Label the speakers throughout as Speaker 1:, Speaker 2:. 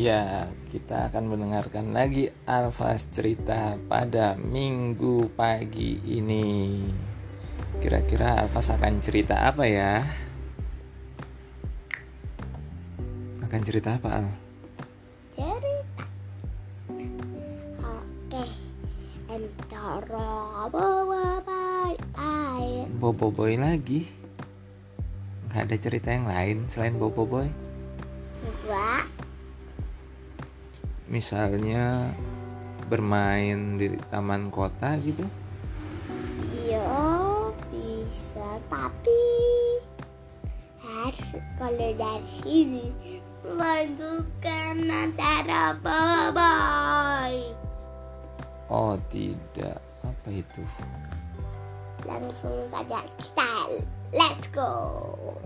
Speaker 1: Ya, kita akan mendengarkan lagi Alfas cerita pada minggu pagi ini. Kira-kira Alfas akan cerita apa ya? Akan cerita apa, Al?
Speaker 2: cerita oke entoro bawa air
Speaker 1: Bobo Boy lagi? Gak ada cerita yang lain selain Bobo Boy?
Speaker 2: dua
Speaker 1: Misalnya bermain di taman kota gitu?
Speaker 2: iya bisa tapi harus kalau dari sini melanjutkan antara bye
Speaker 1: Oh tidak, apa itu?
Speaker 2: langsung saja kita let's go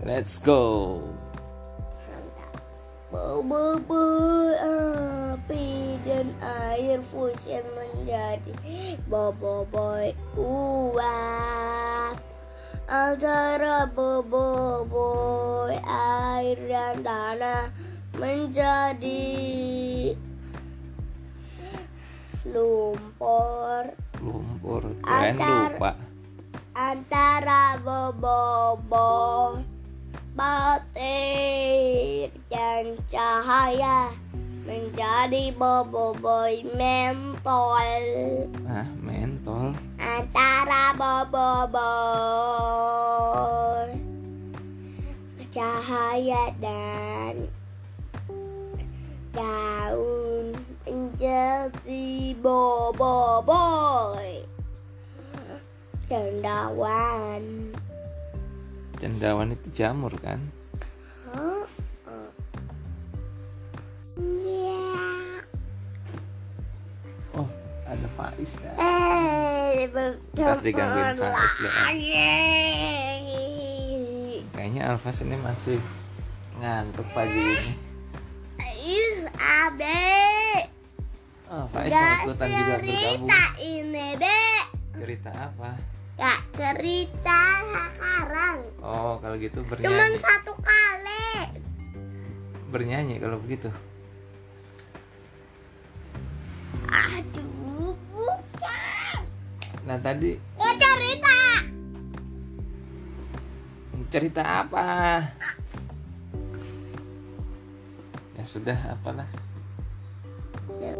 Speaker 1: Let's go.
Speaker 2: Bobo api dan air fusion menjadi bobo boy uap. Antara bobo boy air dan tanah menjadi lumpur.
Speaker 1: Lumpur, keren
Speaker 2: Antar-
Speaker 1: lupa.
Speaker 2: antara bobo boy batir dan cahaya menjadi bobo boy mentol
Speaker 1: Ah, mentol.
Speaker 2: antara bobo boy cahaya dan daun menjadi bobo boy cendawan
Speaker 1: Cendawan itu jamur kan? Faiz kan?
Speaker 2: Eh,
Speaker 1: Ntar digangguin Faiz deh. Kayaknya Alfas ini masih ngantuk pagi ini.
Speaker 2: Is abe.
Speaker 1: Oh, Faiz mau ikutan juga bergabung.
Speaker 2: cerita ini, Be.
Speaker 1: Cerita apa?
Speaker 2: Gak cerita sekarang.
Speaker 1: Oh, kalau gitu
Speaker 2: Cuman
Speaker 1: bernyanyi.
Speaker 2: satu kali.
Speaker 1: Bernyanyi kalau begitu. Nah, tadi
Speaker 2: Ya cerita.
Speaker 1: cerita apa? Ya sudah, apalah.
Speaker 2: Ya.